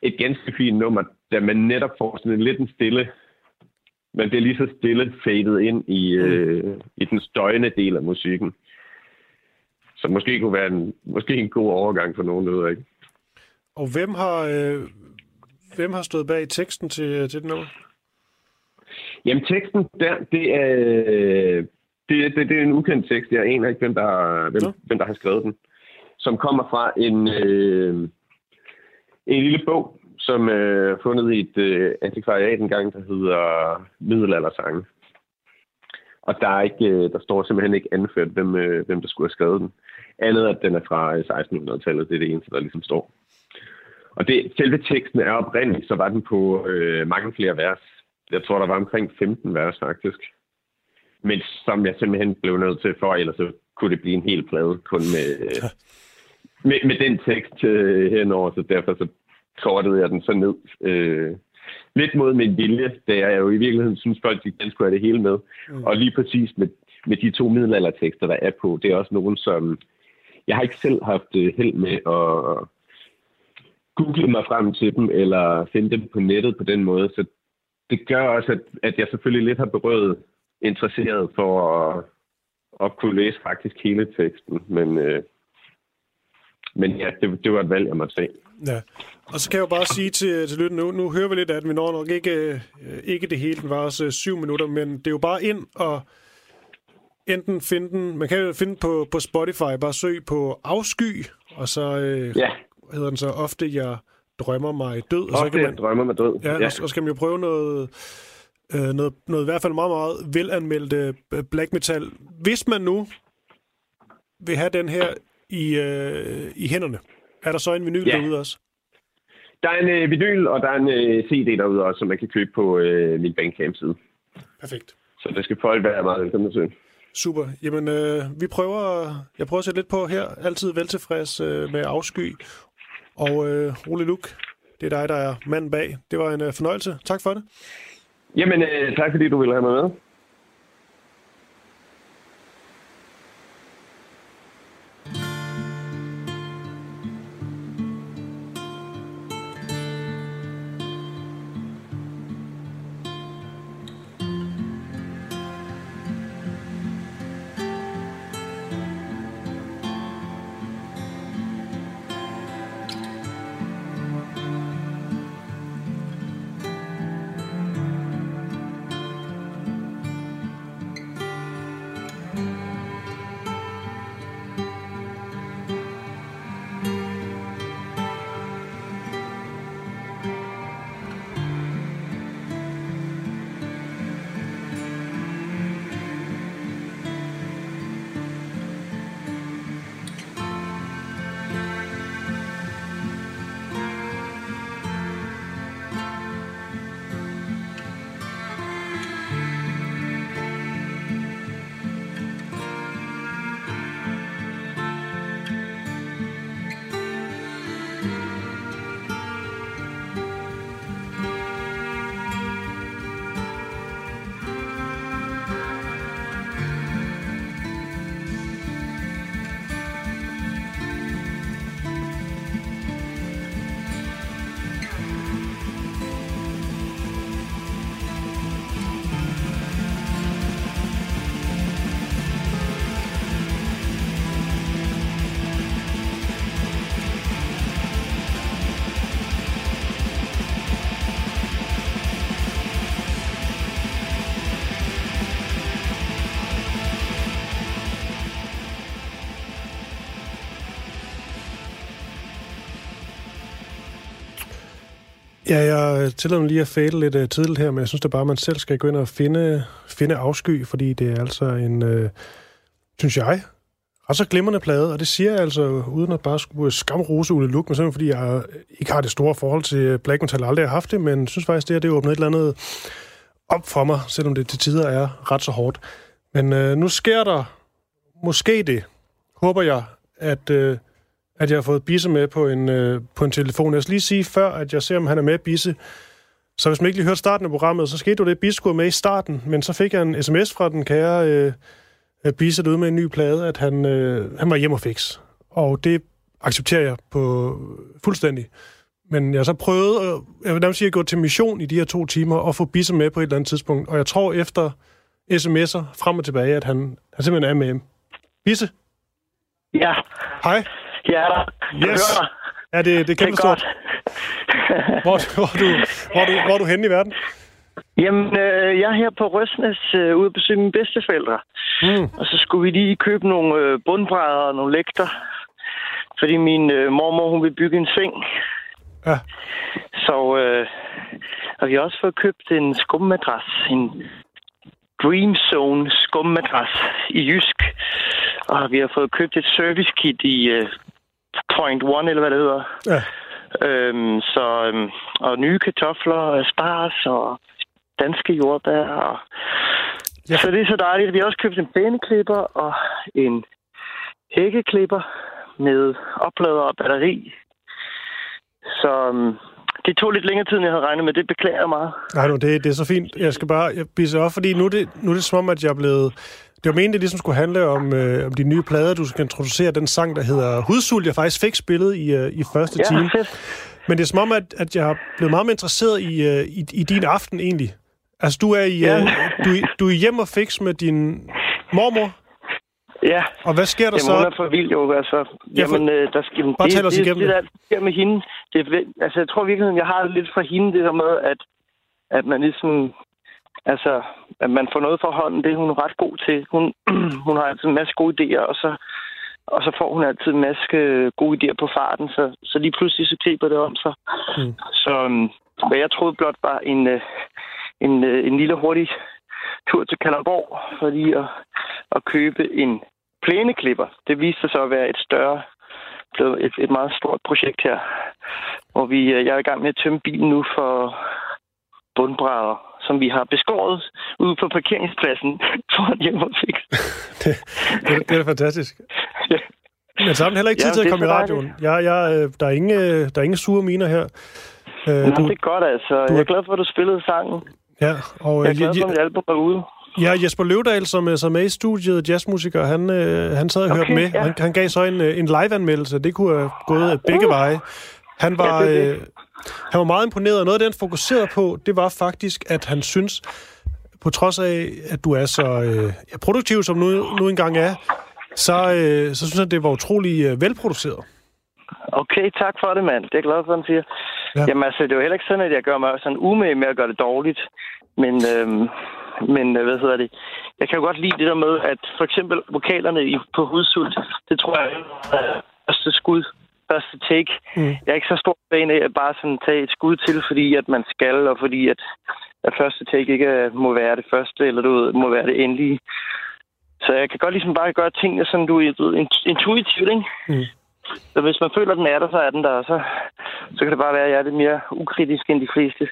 et ganske fint nummer, der man netop får sådan en lidt en stille, men det er lige så stille fadet ind i, mm. øh, i den støjende del af musikken. Så måske kunne være en, måske en god overgang for nogen, det ikke. Og hvem har, øh, hvem har stået bag teksten til, til den nummer? Jamen teksten der, det er det, det, det er en ukendt tekst. Jeg aner ikke, hvem der, hvem, ja. hvem der har skrevet den. Som kommer fra en, øh, en lille bog, som øh, er fundet i et øh, antikvariat engang, der hedder Middelaldersange. Og der, er ikke, øh, der står simpelthen ikke anført, hvem, øh, hvem der skulle have skrevet den. Andet at den er fra 1600-tallet. Det er det eneste, der ligesom står. Og det, selve teksten er oprindelig, så var den på øh, mange flere vers. Jeg tror, der var omkring 15 vers faktisk men som jeg simpelthen blev nødt til for, ellers så kunne det blive en hel plade kun med, ja. med, med den tekst øh, henover, så derfor så kortede jeg den så ned. Øh, lidt mod min vilje, da jeg jo i virkeligheden synes, folk de skulle have det hele med. Mm. Og lige præcis med, med de to middelaldertekster, der er på. Det er også nogen, som... Jeg har ikke selv haft øh, held med at google mig frem til dem, eller finde dem på nettet på den måde. Så det gør også, at, at jeg selvfølgelig lidt har berøvet interesseret for at, at kunne læse faktisk hele teksten. Men, øh, men ja, det, det var et valg, jeg måtte tage. Ja, og så kan jeg jo bare sige til, til lytten, nu, nu hører vi lidt, at vi når nok ikke, øh, ikke det hele, den var også syv minutter, men det er jo bare ind og enten finde den, man kan jo finde på, på Spotify, bare søg på afsky, og så øh, ja. hedder den så ofte, jeg drømmer mig død. Og så kan man, drømmer mig død. Ja, ja. Og, så skal man jo prøve noget, øh, noget, noget i hvert fald meget, meget velanmeldt øh, black metal. Hvis man nu vil have den her i, øh, i hænderne, er der så en vinyl ja. derude også? Der er en øh, vinyl, og der er en øh, CD derude også, som man kan købe på øh, min Bandcamp-side. Perfekt. Så det skal folk være meget velkommen til. Super. Jamen, øh, vi prøver, jeg prøver at sætte lidt på her. Altid veltilfreds øh, med afsky. Og øh, Ole Luk, det er dig, der er mand bag. Det var en øh, fornøjelse. Tak for det. Jamen, øh, tak fordi du ville have mig med. Ja, jeg tillader mig lige at fade lidt uh, tidligt her, men jeg synes da bare, at man selv skal gå ind og finde, finde afsky, fordi det er altså en, uh, synes jeg, og så glimrende plade, og det siger jeg altså uden at bare skulle øh, skamrose Ole Luk, men simpelthen fordi jeg ikke har det store forhold til black metal, aldrig har haft det, men synes faktisk, det her det åbner et eller andet op for mig, selvom det til tider er ret så hårdt. Men uh, nu sker der måske det, håber jeg, at uh, at jeg har fået Bisse med på en, øh, på en telefon. Jeg skal lige sige før, at jeg ser, om han er med, Bisse. Så hvis man ikke lige hørte starten af programmet, så skete jo det, Bisse skulle med i starten, men så fik jeg en sms fra den kære øh, Bisse derude med en ny plade, at han, øh, han var hjemme og fix. Og det accepterer jeg på fuldstændig. Men jeg har så prøvet, øh, jeg vil nærmest sige, at gå til mission i de her to timer og få Bisse med på et eller andet tidspunkt. Og jeg tror efter sms'er frem og tilbage, at han, han simpelthen er med. Bisse? Ja. Hej. Jeg er der. Yes. Ja, det, det er kæmpe stort. hvor, hvor, du, hvor, du, hvor er du henne i verden? Jamen, øh, jeg er her på Røsnes øh, ude at besøge mine bedsteforældre. Mm. Og så skulle vi lige købe nogle øh, bundbrædder og nogle lægter. Fordi min øh, mormor, hun vil bygge en seng. Ja. Så øh, og vi har også fået købt en skummadras. En Dream Zone skummadras i Jysk. Og vi har fået købt et service kit i øh, Point One, eller hvad det hedder. Ja. Øhm, så, øhm, og nye kartofler, spars og danske jordbær. Og... Ja. Så det er så dejligt. Vi har også købt en pæneklipper og en hækkeklipper med oplader og batteri. Så øhm, det tog lidt længere tid, end jeg havde regnet med. Det beklager jeg meget. Nej, nu, det, det er så fint. Jeg skal bare bise op, fordi nu er, det, nu er det som om, at jeg er blevet det var meningen, det ligesom skulle handle om, øh, om de nye plader. Du skal introducere den sang, der hedder Hudsult, jeg faktisk fik spillet i, øh, i første Ja, time. fedt. Men det er som om, at, at jeg har blevet meget mere interesseret i, øh, i, i din aften egentlig. Altså, du er, i, Ja. øh, du, er- du er hjem og fix med din mormor, Ja, og hvad sker der Jamen, hun så? er for vild jo, altså. Ja, for- Jamen, øh, der skal, Bare det, tal os det, igennem det, det. der sker med hende, det, er altså, jeg tror i virkeligheden, jeg har lidt fra hende, det der med, at, at man ligesom, altså, at man får noget fra hånden, det er hun ret god til. Hun, <clears throat> hun har altid en masse gode idéer, og så, og så får hun altid en masse øh, gode idéer på farten, så, så lige pludselig så griber det om sig. Mm. Så øhm, hvad jeg troede blot var en, øh, en, øh, en lille hurtig tur til Kalundborg, for lige at, at købe en plæneklipper. Det viste sig så at være et større, blevet et, et meget stort projekt her, hvor vi, jeg er i gang med at tømme bilen nu for bundbrædder, som vi har beskåret ude på parkeringspladsen foran hjem og fik. det, det, det er fantastisk. Ja. Men så har heller ikke tid til at komme i radioen. Jeg, jeg, øh, der, er ingen, øh, der er ingen sure miner her. Øh, Nå, du, det er godt altså. du- Jeg er glad for, at du spillede sangen. ja, og Jeg er øh, glad for, at mit album er ude. Ja, Jesper Løvdal, som, som er med i studiet, jazzmusiker, han, øh, han sad og Okay, hørte med. ja. Han, han gav så en, en live-anmeldelse. Det kunne have gået øh, begge Uh. veje. Han var, Ja, det det. Han var meget imponeret, og noget af det, han fokuserede på, det var faktisk, at han synes, på trods af, at du er så øh, produktiv, som nu, nu engang er, så, øh, så synes han, det var utrolig øh, velproduceret. Okay, tak for det, mand. Det er jeg glad for, at han siger. Ja. Ja. Jamen altså, det er jo heller ikke sådan, at jeg gør mig sådan umage med at gøre det dårligt. Men, øhm, men øh, hvad hedder det? Jeg kan jo godt lide det der med, at for eksempel vokalerne i, på Hudsult, det tror jeg er første skud, første take. Mm. Jeg er ikke så stor fan af at bare sådan tage et skud til, fordi at man skal, og fordi at, at første take ikke må være det første, eller du ved, må være det endelige. Så jeg kan godt ligesom bare gøre tingene sådan, du ved, int- intuitivt, ikke? Mm. Så hvis man føler, at den er der, så er den der. og Så, så kan det bare være, at jeg er lidt mere ukritisk end de fleste.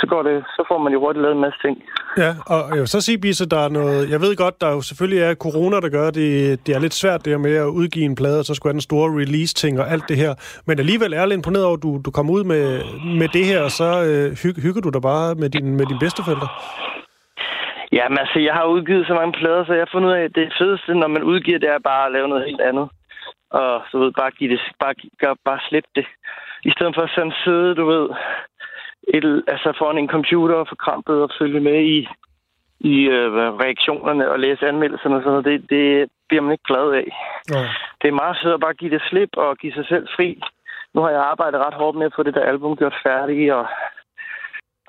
Så, går det, så får man jo hurtigt lavet en masse ting. Ja, og jeg vil så sige, Bisse, der er noget... Jeg ved godt, der jo selvfølgelig er corona, der gør det. Det er lidt svært det her med at udgive en plade, og så skulle have den store release-ting og alt det her. Men alligevel er jeg lidt imponeret over, at du, du kom ud med, med det her, og så øh, hygge, hygger du dig bare med, din, med dine bedsteforældre. Jamen altså, jeg har udgivet så mange plader, så jeg har fundet ud af, at det fedeste, når man udgiver, det er bare at lave noget helt andet. Og så ved, bare give det, bare, gør, bare slip det. I stedet for at sådan sidde, du ved, et, altså foran en computer og forkrampet og følge med i, i øh, reaktionerne og læse anmeldelserne og sådan noget, det, det bliver man ikke glad af. Ja. Det er meget fedt at bare give det slip og give sig selv fri. Nu har jeg arbejdet ret hårdt med at få det der album gjort færdigt, og,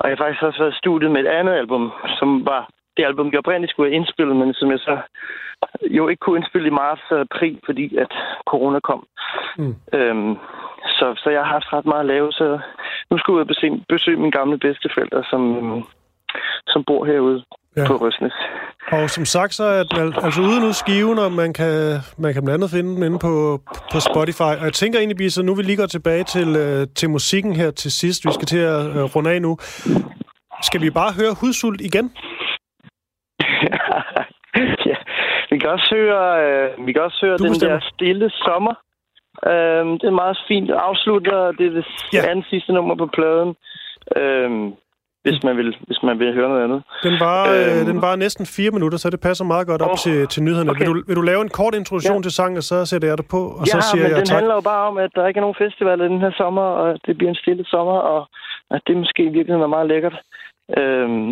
og jeg har faktisk også været i studiet med et andet album, som var det album, jeg oprindeligt skulle have indspillet, men som jeg så jo ikke kunne indspille i marts og april, fordi at corona kom. Mm. Øhm, så, så jeg har haft ret meget at lave, så nu skal jeg ud og besøge, besøge mine gamle bedsteforældre, som, som bor herude Ja. på Røsnes. Og som sagt, så er den al- altså ude nu skiven, og man kan, man kan blandt andet finde den inde på, på Spotify. Og jeg tænker egentlig, Bisse, nu vi lige går tilbage til, øh, til musikken her til sidst. Vi skal til at øh, runde af nu. Skal vi bare høre Hudsult igen? Ja. Vi kan også høre, øh, vi kan også høre Du den bestemmer. der stille sommer. Øh, det er meget fint. Afslutter, det er det Ja. andet sidste nummer på pladen. Øh, hvis, man vil, hvis man vil høre noget andet. Den var, øh, Øhm. den var næsten fire minutter, så det passer meget godt op Åh, til, til nyhederne. okay. Vil, du, vil du lave en kort introduktion Ja. til sangen, og så sætter jeg det på, og ja, så siger men jeg den tak. handler jo bare om, at der ikke er nogen festival i den her sommer, og det bliver en stille sommer, og at det måske i virkeligheden er meget lækkert. Øhm,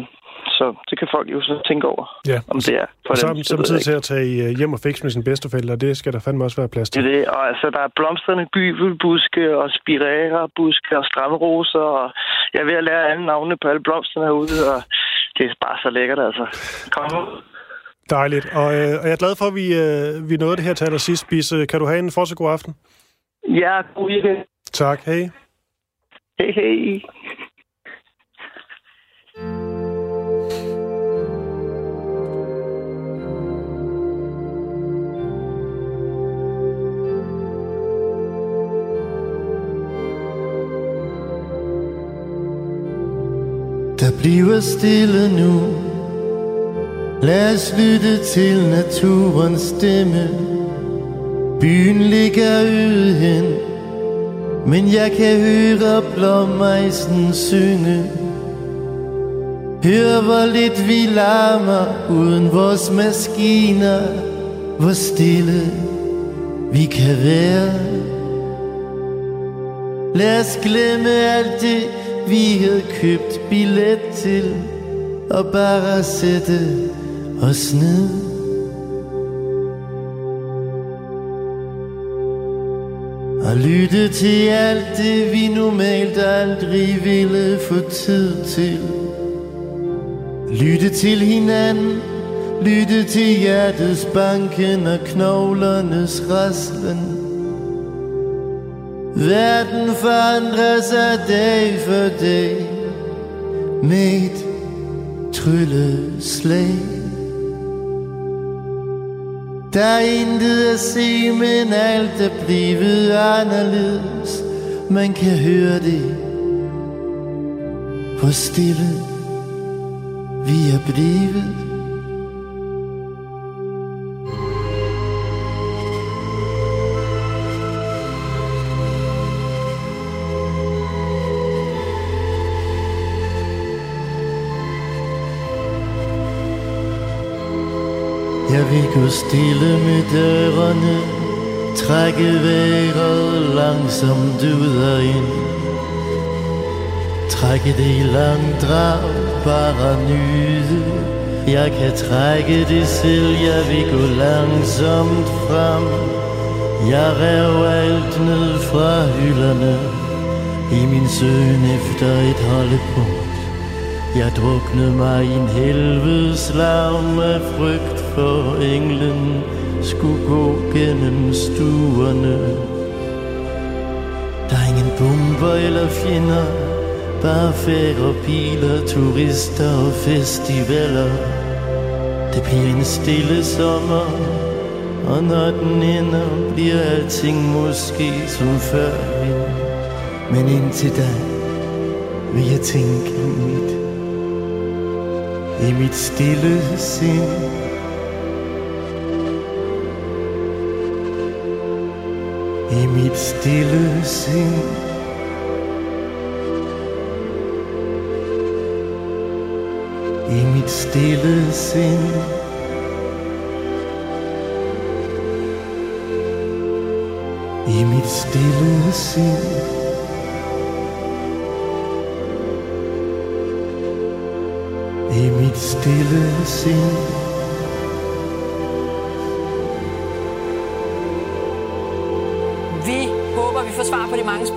så det kan folk jo så tænke over, Ja, om det er. For og så, dem, jeg til at tage øh, hjem og fikse med sine bedsteforældre, og det skal der fandme også være plads Det til. er det, og altså, der er blomstrende bybelbuske og spirærebuske og strandroser, og jeg er ved at lære alle navnene på alle blomsterne herude, og det er bare så lækkert, altså. Kom nu. Dejligt. Og, øh, og jeg er glad for, at vi, øh, vi nåede det her til allersidst, Bisse. Kan du have en fortsat god aften? Ja, god weekend. Tak. Hej. Hej, hej. Der bliver stille nu. Lad os lytte til naturens stemme. Byen ligger øde hen Men jeg kan høre blåmeisen synge. Hør hvor lidt vi larmer uden vores maskiner. Hvor stille vi kan være. Lad os glemme alt det vi havde købt billet til Og bare sætte os ned. Og lytte til alt det vi normalt aldrig ville få tid til. Lytte til hinanden Lytte til hjertets banken og knoglernes raslen. Verden forandrer sig dag for dag. Med et trylleslag Der er intet at se, men alt er blevet anderledes. Man kan høre det Hvor stille. Vi er blevet Ligger stille med dørene Trække vejret langsomt ud og ind. Trække det i lang drag, bare nyde. Jeg kan trække det selv, jeg vil gå langsomt frem. Jeg rev alt ned fra hylderne. I min søn efter et holdepunkt. Jeg druknede mig i en helvedes larm af frygt for englen skulle gå gennem stuerne. Der er ingen bomber eller fjender, bare færre biler, turister og festivaler. Det bliver en stille sommer, og når den ender, bliver alting måske som før. Men indtil da vil jeg tænke mit i mit stille sind. I mit stille sind. I mit stille sind. I mit stille sind. i mit stille sind.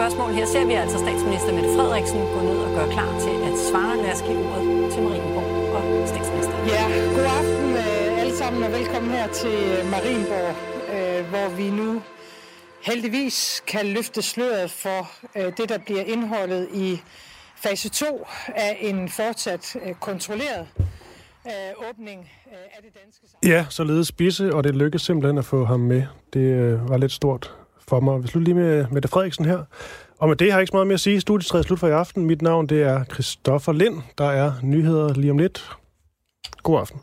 Spørgsmål. Her ser vi altså statsminister Mette Frederiksen gå ned og gøre klar til at svare. Lad os give ordet til Marienborg og statsministeren. Ja, god aften øh, alle sammen og velkommen her til Marienborg, øh, hvor vi nu heldigvis kan løfte sløret for øh, det, der bliver indholdet i fase 2 af en fortsat øh, kontrolleret øh, åbning øh, af det danske samfund. Ja, således spidse, og det lykkedes simpelthen at få ham med. Det var lidt stort for mig. Vi slutter lige med Mette Frederiksen her. Og med det har jeg ikke så meget mere at sige. Studietræet er slut for i aften. Mit navn det er Christoffer Lind. Der er nyheder lige om lidt. God aften.